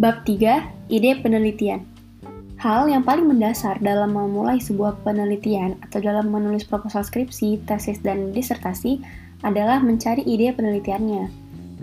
Bab 3, ide penelitian. Hal yang paling mendasar dalam memulai sebuah penelitian atau dalam menulis proposal skripsi, tesis, dan disertasi adalah mencari ide penelitiannya.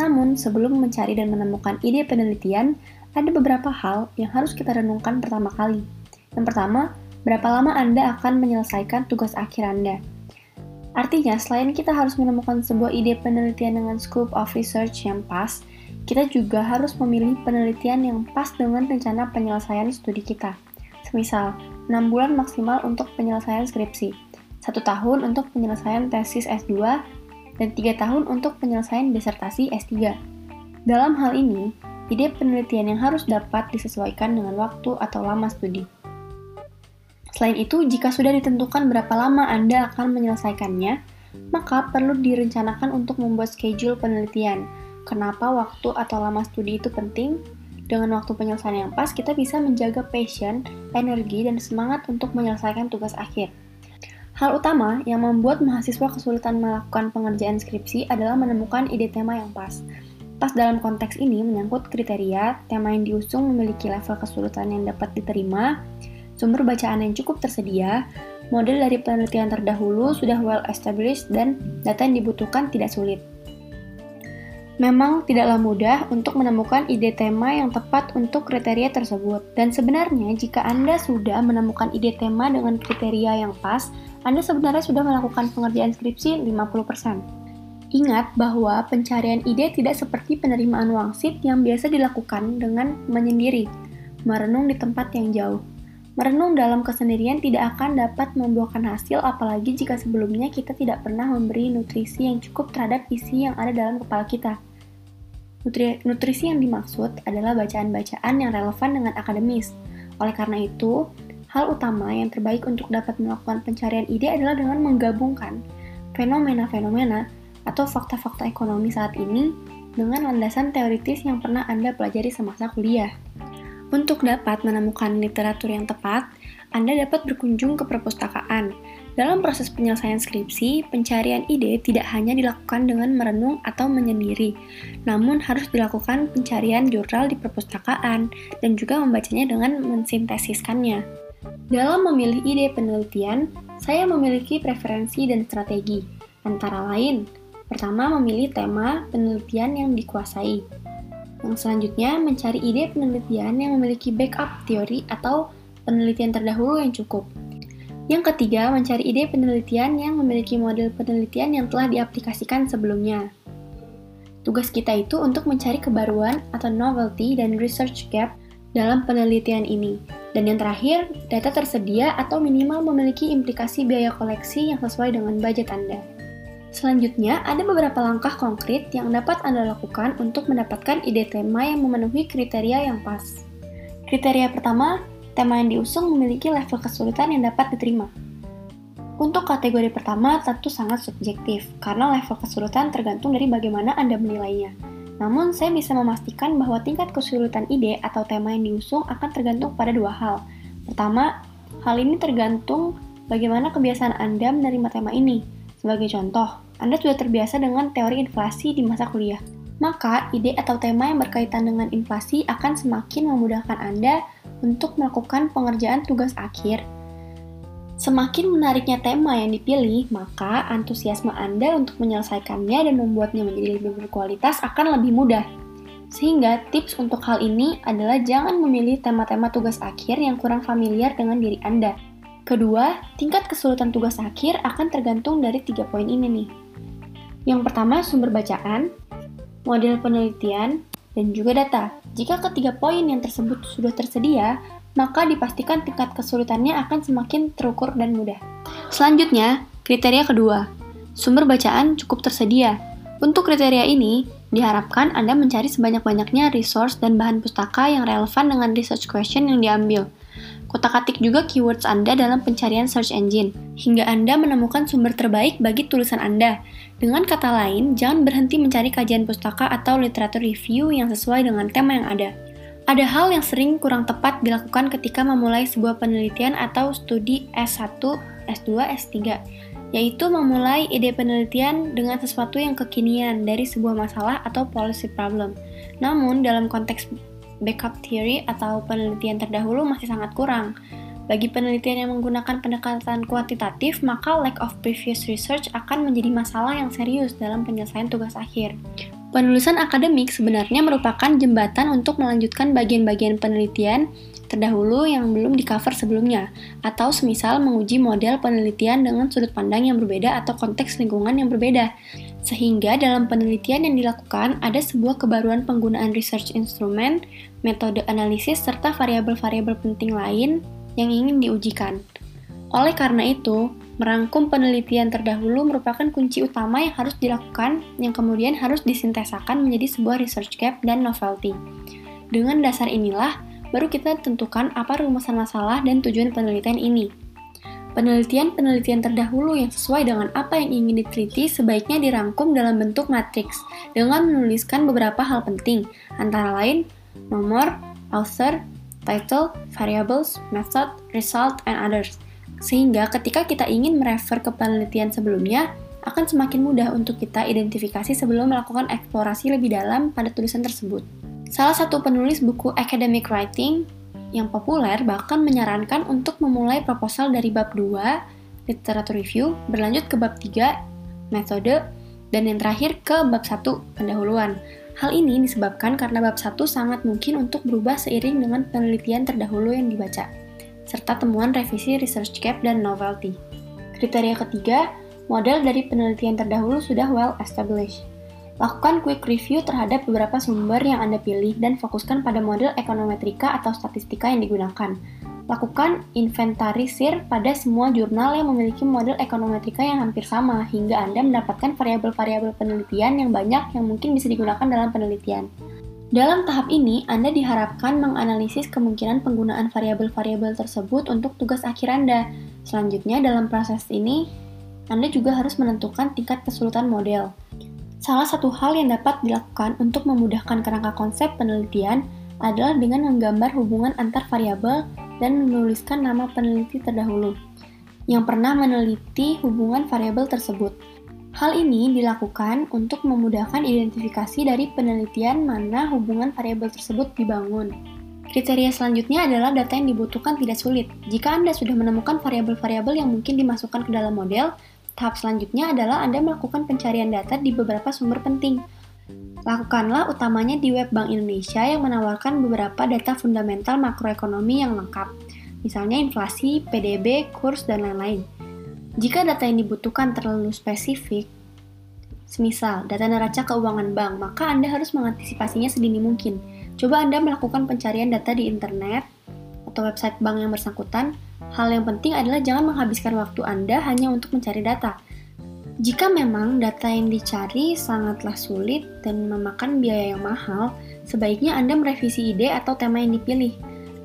Namun, sebelum mencari dan menemukan ide penelitian, ada beberapa hal yang harus kita renungkan pertama kali. Yang pertama, berapa lama Anda akan menyelesaikan tugas akhir Anda? Artinya, selain kita harus menemukan sebuah ide penelitian dengan scope of research yang pas, kita juga harus memilih penelitian yang pas dengan rencana penyelesaian studi kita. Semisal, 6 bulan maksimal untuk penyelesaian skripsi, 1 tahun untuk penyelesaian tesis S2, dan 3 tahun untuk penyelesaian disertasi S3. Dalam hal ini, ide penelitian yang harus dapat disesuaikan dengan waktu atau lama studi. Selain itu, jika sudah ditentukan berapa lama Anda akan menyelesaikannya, maka perlu direncanakan untuk membuat schedule penelitian, Kenapa waktu atau lama studi itu penting? Dengan waktu penyelesaian yang pas, kita bisa menjaga passion, energi, dan semangat untuk menyelesaikan tugas akhir. Hal utama yang membuat mahasiswa kesulitan melakukan pengerjaan skripsi adalah menemukan ide tema yang pas. Pas dalam konteks ini menyangkut kriteria, tema yang diusung memiliki level kesulitan yang dapat diterima, sumber bacaan yang cukup tersedia, model dari penelitian terdahulu sudah well established, dan data yang dibutuhkan tidak sulit. Memang tidaklah mudah untuk menemukan ide tema yang tepat untuk kriteria tersebut. Dan sebenarnya jika Anda sudah menemukan ide tema dengan kriteria yang pas, Anda sebenarnya sudah melakukan pengerjaan skripsi 50%. Ingat bahwa pencarian ide tidak seperti penerimaan wangsit yang biasa dilakukan dengan menyendiri, merenung di tempat yang jauh. Merenung dalam kesendirian tidak akan dapat membuahkan hasil apalagi jika sebelumnya kita tidak pernah memberi nutrisi yang cukup terhadap isi yang ada dalam kepala kita. Nutri nutrisi yang dimaksud adalah bacaan-bacaan yang relevan dengan akademis. Oleh karena itu, hal utama yang terbaik untuk dapat melakukan pencarian ide adalah dengan menggabungkan fenomena-fenomena atau fakta-fakta ekonomi saat ini dengan landasan teoritis yang pernah Anda pelajari semasa kuliah. Untuk dapat menemukan literatur yang tepat, Anda dapat berkunjung ke perpustakaan, dalam proses penyelesaian skripsi, pencarian ide tidak hanya dilakukan dengan merenung atau menyendiri, namun harus dilakukan pencarian jurnal di perpustakaan dan juga membacanya dengan mensintesiskannya. Dalam memilih ide penelitian, saya memiliki preferensi dan strategi, antara lain, pertama memilih tema penelitian yang dikuasai. Yang selanjutnya, mencari ide penelitian yang memiliki backup teori atau penelitian terdahulu yang cukup. Yang ketiga, mencari ide penelitian yang memiliki model penelitian yang telah diaplikasikan sebelumnya. Tugas kita itu untuk mencari kebaruan atau novelty dan research gap dalam penelitian ini. Dan yang terakhir, data tersedia atau minimal memiliki implikasi biaya koleksi yang sesuai dengan budget Anda. Selanjutnya, ada beberapa langkah konkret yang dapat Anda lakukan untuk mendapatkan ide tema yang memenuhi kriteria yang pas. Kriteria pertama, tema yang diusung memiliki level kesulitan yang dapat diterima. Untuk kategori pertama tentu sangat subjektif, karena level kesulitan tergantung dari bagaimana Anda menilainya. Namun, saya bisa memastikan bahwa tingkat kesulitan ide atau tema yang diusung akan tergantung pada dua hal. Pertama, hal ini tergantung bagaimana kebiasaan Anda menerima tema ini. Sebagai contoh, Anda sudah terbiasa dengan teori inflasi di masa kuliah. Maka, ide atau tema yang berkaitan dengan inflasi akan semakin memudahkan Anda untuk melakukan pengerjaan tugas akhir. Semakin menariknya tema yang dipilih, maka antusiasme Anda untuk menyelesaikannya dan membuatnya menjadi lebih berkualitas akan lebih mudah. Sehingga tips untuk hal ini adalah jangan memilih tema-tema tugas akhir yang kurang familiar dengan diri Anda. Kedua, tingkat kesulitan tugas akhir akan tergantung dari tiga poin ini nih. Yang pertama, sumber bacaan, model penelitian, dan juga data. Jika ketiga poin yang tersebut sudah tersedia, maka dipastikan tingkat kesulitannya akan semakin terukur dan mudah. Selanjutnya, kriteria kedua. Sumber bacaan cukup tersedia. Untuk kriteria ini, diharapkan Anda mencari sebanyak-banyaknya resource dan bahan pustaka yang relevan dengan research question yang diambil. Kotak-atik juga keywords Anda dalam pencarian search engine, hingga Anda menemukan sumber terbaik bagi tulisan Anda. Dengan kata lain, jangan berhenti mencari kajian pustaka atau literatur review yang sesuai dengan tema yang ada. Ada hal yang sering kurang tepat dilakukan ketika memulai sebuah penelitian atau studi S1, S2, S3, yaitu memulai ide penelitian dengan sesuatu yang kekinian dari sebuah masalah atau policy problem. Namun, dalam konteks backup theory atau penelitian terdahulu masih sangat kurang. Bagi penelitian yang menggunakan pendekatan kuantitatif, maka lack of previous research akan menjadi masalah yang serius dalam penyelesaian tugas akhir. Penulisan akademik sebenarnya merupakan jembatan untuk melanjutkan bagian-bagian penelitian terdahulu yang belum di-cover sebelumnya, atau semisal menguji model penelitian dengan sudut pandang yang berbeda atau konteks lingkungan yang berbeda. Sehingga dalam penelitian yang dilakukan ada sebuah kebaruan penggunaan research instrument, metode analisis, serta variabel-variabel penting lain yang ingin diujikan. Oleh karena itu, Merangkum penelitian terdahulu merupakan kunci utama yang harus dilakukan, yang kemudian harus disintesakan menjadi sebuah research gap dan novelty. Dengan dasar inilah, baru kita tentukan apa rumusan masalah dan tujuan penelitian ini. Penelitian-penelitian terdahulu yang sesuai dengan apa yang ingin diteliti sebaiknya dirangkum dalam bentuk matriks dengan menuliskan beberapa hal penting, antara lain nomor, author, title, variables, method, result, and others – sehingga ketika kita ingin merefer ke penelitian sebelumnya, akan semakin mudah untuk kita identifikasi sebelum melakukan eksplorasi lebih dalam pada tulisan tersebut. Salah satu penulis buku academic writing yang populer bahkan menyarankan untuk memulai proposal dari bab 2, literatur review, berlanjut ke bab 3, metode, dan yang terakhir ke bab 1, pendahuluan. Hal ini disebabkan karena bab 1 sangat mungkin untuk berubah seiring dengan penelitian terdahulu yang dibaca serta temuan revisi research gap dan novelty. Kriteria ketiga, model dari penelitian terdahulu sudah well established. Lakukan quick review terhadap beberapa sumber yang Anda pilih dan fokuskan pada model ekonometrika atau statistika yang digunakan. Lakukan inventarisir pada semua jurnal yang memiliki model ekonometrika yang hampir sama hingga Anda mendapatkan variabel-variabel penelitian yang banyak yang mungkin bisa digunakan dalam penelitian. Dalam tahap ini, Anda diharapkan menganalisis kemungkinan penggunaan variabel-variabel tersebut untuk tugas akhir Anda. Selanjutnya, dalam proses ini, Anda juga harus menentukan tingkat kesulitan model. Salah satu hal yang dapat dilakukan untuk memudahkan kerangka konsep penelitian adalah dengan menggambar hubungan antar variabel dan menuliskan nama peneliti terdahulu yang pernah meneliti hubungan variabel tersebut. Hal ini dilakukan untuk memudahkan identifikasi dari penelitian mana hubungan variabel tersebut dibangun. Kriteria selanjutnya adalah data yang dibutuhkan tidak sulit. Jika Anda sudah menemukan variabel-variabel yang mungkin dimasukkan ke dalam model, tahap selanjutnya adalah Anda melakukan pencarian data di beberapa sumber penting. Lakukanlah utamanya di web Bank Indonesia yang menawarkan beberapa data fundamental makroekonomi yang lengkap, misalnya inflasi, PDB, kurs, dan lain-lain. Jika data yang dibutuhkan terlalu spesifik, semisal data neraca keuangan bank, maka Anda harus mengantisipasinya sedini mungkin. Coba Anda melakukan pencarian data di internet atau website bank yang bersangkutan. Hal yang penting adalah jangan menghabiskan waktu Anda hanya untuk mencari data. Jika memang data yang dicari sangatlah sulit dan memakan biaya yang mahal, sebaiknya Anda merevisi ide atau tema yang dipilih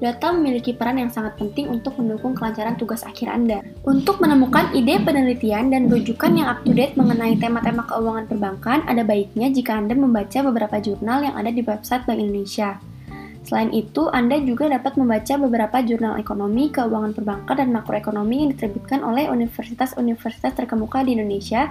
data memiliki peran yang sangat penting untuk mendukung kelancaran tugas akhir Anda. Untuk menemukan ide penelitian dan rujukan yang up to date mengenai tema-tema keuangan perbankan, ada baiknya jika Anda membaca beberapa jurnal yang ada di website Bank Indonesia. Selain itu, Anda juga dapat membaca beberapa jurnal ekonomi, keuangan perbankan, dan makroekonomi yang diterbitkan oleh universitas-universitas terkemuka di Indonesia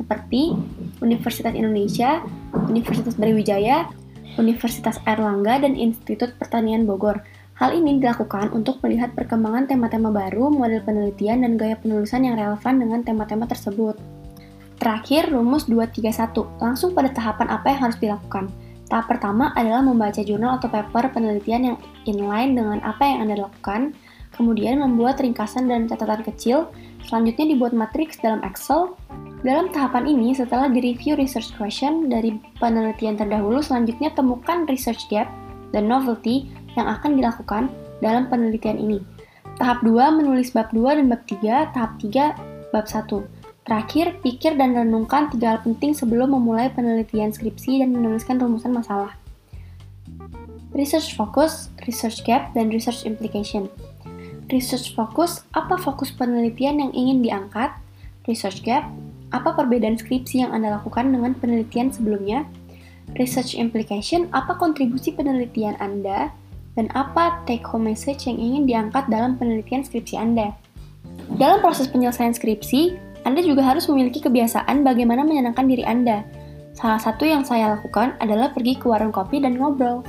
seperti Universitas Indonesia, Universitas Brawijaya, Universitas Airlangga, dan Institut Pertanian Bogor. Hal ini dilakukan untuk melihat perkembangan tema-tema baru, model penelitian, dan gaya penulisan yang relevan dengan tema-tema tersebut. Terakhir, rumus 231. Langsung pada tahapan apa yang harus dilakukan. Tahap pertama adalah membaca jurnal atau paper penelitian yang inline dengan apa yang Anda lakukan, kemudian membuat ringkasan dan catatan kecil, selanjutnya dibuat matriks dalam Excel. Dalam tahapan ini, setelah direview research question dari penelitian terdahulu, selanjutnya temukan research gap dan novelty yang akan dilakukan dalam penelitian ini. Tahap 2 menulis bab 2 dan bab 3, tahap 3 bab 1. Terakhir, pikir dan renungkan tiga hal penting sebelum memulai penelitian skripsi dan menuliskan rumusan masalah. Research focus, research gap, dan research implication. Research focus, apa fokus penelitian yang ingin diangkat? Research gap, apa perbedaan skripsi yang Anda lakukan dengan penelitian sebelumnya? Research implication, apa kontribusi penelitian Anda dan apa take home message yang ingin diangkat dalam penelitian skripsi Anda. Dalam proses penyelesaian skripsi, Anda juga harus memiliki kebiasaan bagaimana menyenangkan diri Anda. Salah satu yang saya lakukan adalah pergi ke warung kopi dan ngobrol.